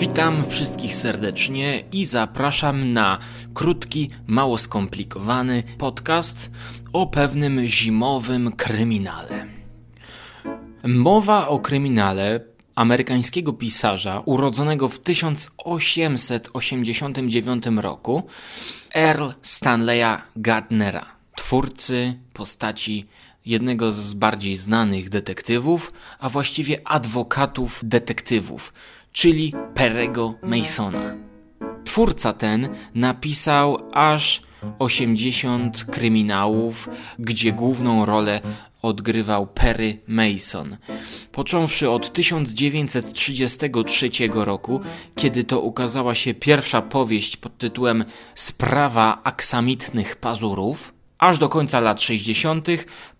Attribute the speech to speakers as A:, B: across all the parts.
A: Witam wszystkich serdecznie i zapraszam na krótki, mało skomplikowany podcast o pewnym zimowym kryminale. Mowa o kryminale amerykańskiego pisarza urodzonego w 1889 roku Earl Stanleya Gardnera, twórcy postaci jednego z bardziej znanych detektywów, a właściwie adwokatów detektywów, czyli Perego Masona. Twórca ten napisał aż 80 kryminałów, gdzie główną rolę odgrywał Perry Mason. Począwszy od 1933 roku, kiedy to ukazała się pierwsza powieść pod tytułem Sprawa aksamitnych pazurów, aż do końca lat 60.,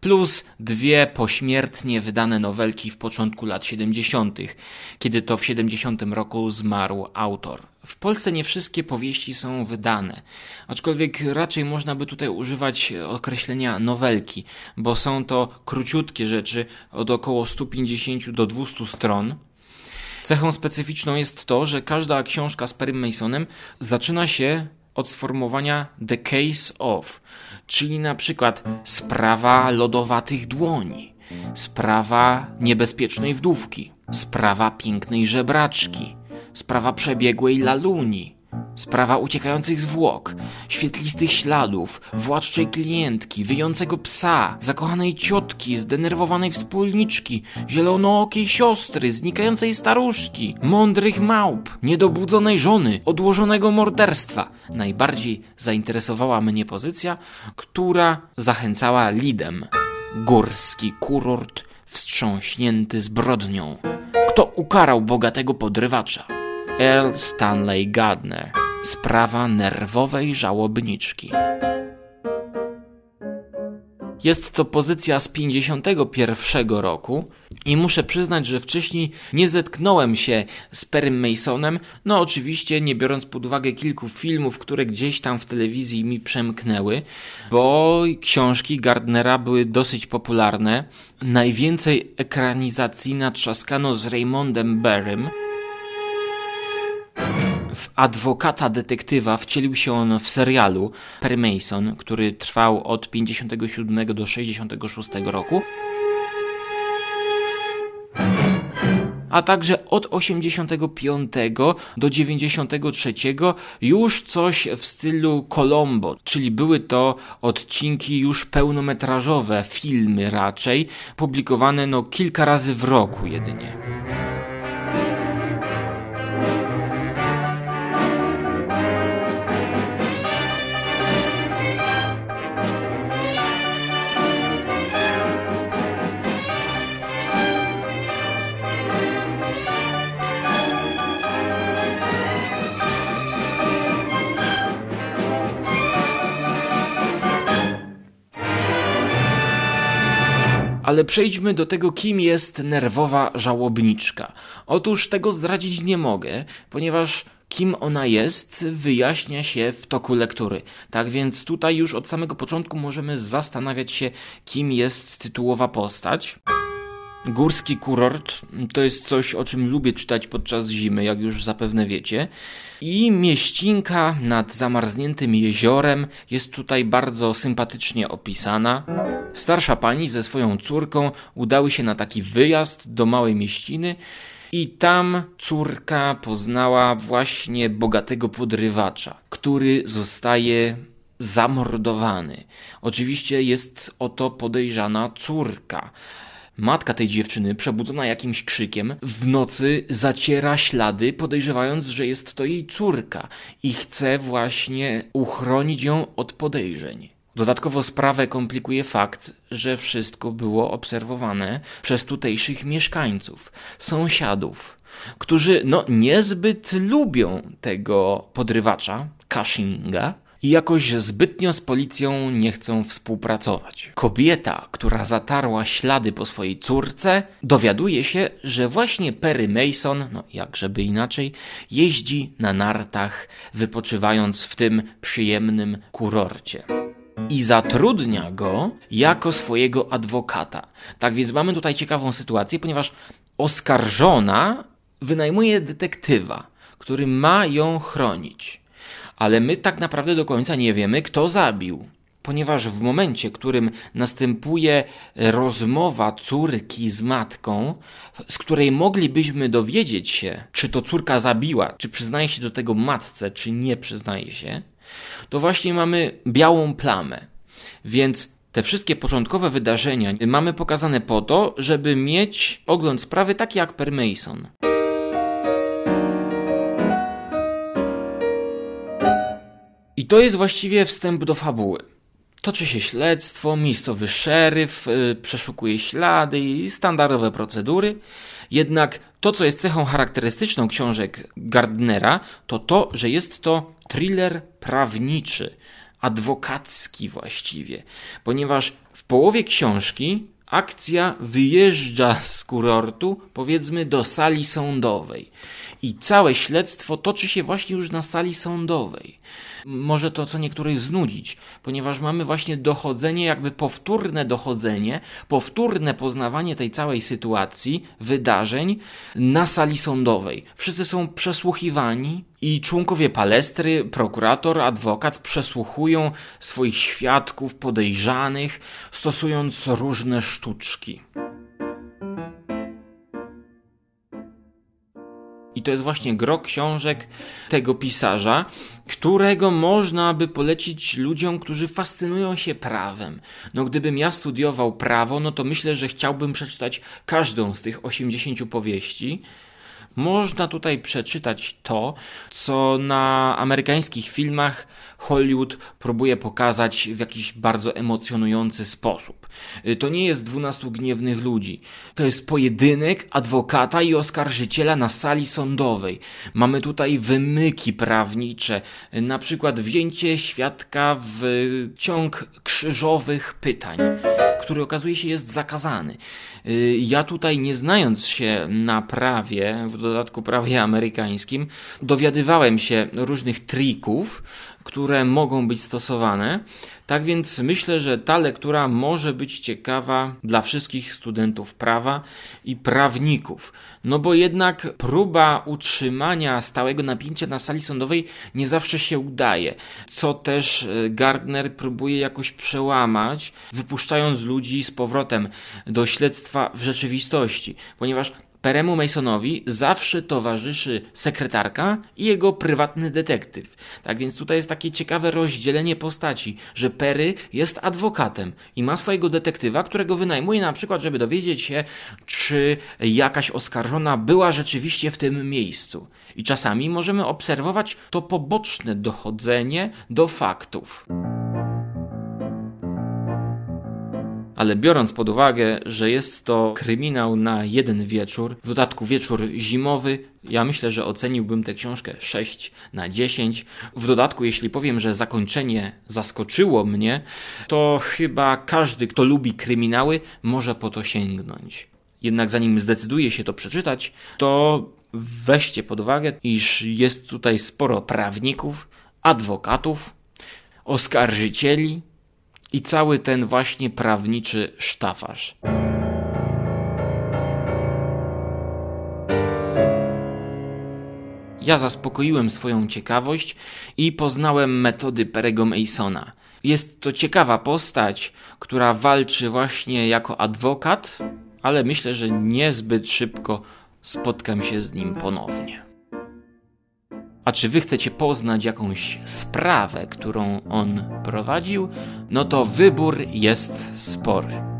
A: plus dwie pośmiertnie wydane nowelki w początku lat 70., kiedy to w 70 roku zmarł autor. W Polsce nie wszystkie powieści są wydane, aczkolwiek raczej można by tutaj używać określenia nowelki, bo są to króciutkie rzeczy od około 150 do 200 stron. Cechą specyficzną jest to, że każda książka z Perry Masonem zaczyna się od sformułowania the case of, czyli na przykład sprawa lodowatych dłoni, sprawa niebezpiecznej wdówki, sprawa pięknej żebraczki, sprawa przebiegłej laluni, Sprawa uciekających zwłok, świetlistych śladów, władczej klientki, wyjącego psa, zakochanej ciotki, zdenerwowanej wspólniczki, zielonookiej siostry, znikającej staruszki, mądrych małp, niedobudzonej żony, odłożonego morderstwa. Najbardziej zainteresowała mnie pozycja, która zachęcała lidem. Górski kurort wstrząśnięty zbrodnią. Kto ukarał bogatego podrywacza? Earl Stanley Gardner. Sprawa nerwowej żałobniczki. Jest to pozycja z 51 roku i muszę przyznać, że wcześniej nie zetknąłem się z Perrym Masonem, no oczywiście nie biorąc pod uwagę kilku filmów, które gdzieś tam w telewizji mi przemknęły, bo książki Gardnera były dosyć popularne. Najwięcej ekranizacji natrzaskano z Raymondem Barrym, adwokata detektywa wcielił się on w serialu Perry Mason, który trwał od 57 do 66 roku. a także od 85 do 93 już coś w stylu Colombo, czyli były to odcinki już pełnometrażowe, filmy raczej, publikowane no kilka razy w roku jedynie. Ale przejdźmy do tego, kim jest nerwowa żałobniczka. Otóż tego zdradzić nie mogę, ponieważ kim ona jest, wyjaśnia się w toku lektury. Tak więc tutaj już od samego początku możemy zastanawiać się, kim jest tytułowa postać. Górski kurort to jest coś, o czym lubię czytać podczas zimy, jak już zapewne wiecie. I mieścinka nad zamarzniętym jeziorem jest tutaj bardzo sympatycznie opisana. Starsza pani ze swoją córką udały się na taki wyjazd do małej mieściny i tam córka poznała właśnie bogatego podrywacza, który zostaje zamordowany. Oczywiście jest o to podejrzana córka. Matka tej dziewczyny, przebudzona jakimś krzykiem, w nocy zaciera ślady, podejrzewając, że jest to jej córka i chce właśnie uchronić ją od podejrzeń. Dodatkowo sprawę komplikuje fakt, że wszystko było obserwowane przez tutejszych mieszkańców, sąsiadów, którzy no niezbyt lubią tego podrywacza, Cushinga, i jakoś zbytnio z policją nie chcą współpracować. Kobieta, która zatarła ślady po swojej córce, dowiaduje się, że właśnie Perry Mason, no jakżeby inaczej, jeździ na nartach, wypoczywając w tym przyjemnym kurorcie i zatrudnia go jako swojego adwokata. Tak więc mamy tutaj ciekawą sytuację, ponieważ oskarżona wynajmuje detektywa, który ma ją chronić. Ale my tak naprawdę do końca nie wiemy, kto zabił ponieważ w momencie, w którym następuje rozmowa córki z matką, z której moglibyśmy dowiedzieć się, czy to córka zabiła, czy przyznaje się do tego matce, czy nie przyznaje się, to właśnie mamy białą plamę. Więc te wszystkie początkowe wydarzenia mamy pokazane po to, żeby mieć ogląd sprawy taki jak Per Mason. To jest właściwie wstęp do fabuły. Toczy się śledztwo, miejscowy szeryf yy, przeszukuje ślady i standardowe procedury. Jednak to, co jest cechą charakterystyczną książek Gardnera, to to, że jest to thriller prawniczy, adwokacki właściwie, ponieważ w połowie książki akcja wyjeżdża z kurortu, powiedzmy, do sali sądowej. I całe śledztwo toczy się właśnie już na sali sądowej może to co niektórych znudzić, ponieważ mamy właśnie dochodzenie, jakby powtórne dochodzenie, powtórne poznawanie tej całej sytuacji, wydarzeń na sali sądowej. Wszyscy są przesłuchiwani i członkowie palestry, prokurator, adwokat przesłuchują swoich świadków, podejrzanych, stosując różne sztuczki. I to jest właśnie gro książek tego pisarza, którego można by polecić ludziom, którzy fascynują się prawem. No gdybym ja studiował prawo, no to myślę, że chciałbym przeczytać każdą z tych 80 powieści. Można tutaj przeczytać to, co na amerykańskich filmach Hollywood próbuje pokazać w jakiś bardzo emocjonujący sposób. Y, to nie jest dwunastu gniewnych ludzi. To jest pojedynek adwokata i oskarżyciela na sali sądowej. Mamy tutaj wymyki prawnicze, y, na przykład wzięcie świadka w ciąg krzyżowych pytań, który okazuje się jest zakazany. Y, ja tutaj, nie znając się na prawie, w dodatku prawie amerykańskim, dowiadywałem się różnych trików, które mogą być stosowane. Tak więc myślę, że ta lektura może być ciekawa dla wszystkich studentów prawa i prawników. No bo jednak próba utrzymania stałego napięcia na sali sądowej nie zawsze się udaje, co też e, Gardner próbuje jakoś przełamać, wypuszczając ludzi z powrotem do śledztwa w rzeczywistości, ponieważ Peremu Masonowi zawsze towarzyszy sekretarka i jego prywatny detektyw. Tak więc tutaj jest takie ciekawe rozdzielenie postaci, że Perry jest adwokatem i ma swojego detektywa, którego wynajmuje na przykład, żeby dowiedzieć się, czy jakaś oskarżona była rzeczywiście w tym miejscu. I czasami możemy obserwować to poboczne dochodzenie do faktów. Ale biorąc pod uwagę, że jest to kryminał na jeden wieczór, w dodatku wieczór zimowy, ja myślę, że oceniłbym tę książkę 6 na 10. W dodatku, jeśli powiem, że zakończenie zaskoczyło mnie, to chyba każdy, kto lubi kryminały, może po to sięgnąć. Jednak zanim zdecyduje się to przeczytać, to weźcie pod uwagę, iż jest tutaj sporo prawników, adwokatów, oskarżycieli, i cały ten właśnie prawniczy sztafaż. Ja zaspokoiłem swoją ciekawość i poznałem metody Perego Masona. Jest to ciekawa postać, która walczy właśnie jako adwokat, ale myślę, że niezbyt szybko spotkam się z nim ponownie. A czy wy chcecie poznać jakąś sprawę, którą on prowadził? No to wybór jest spory.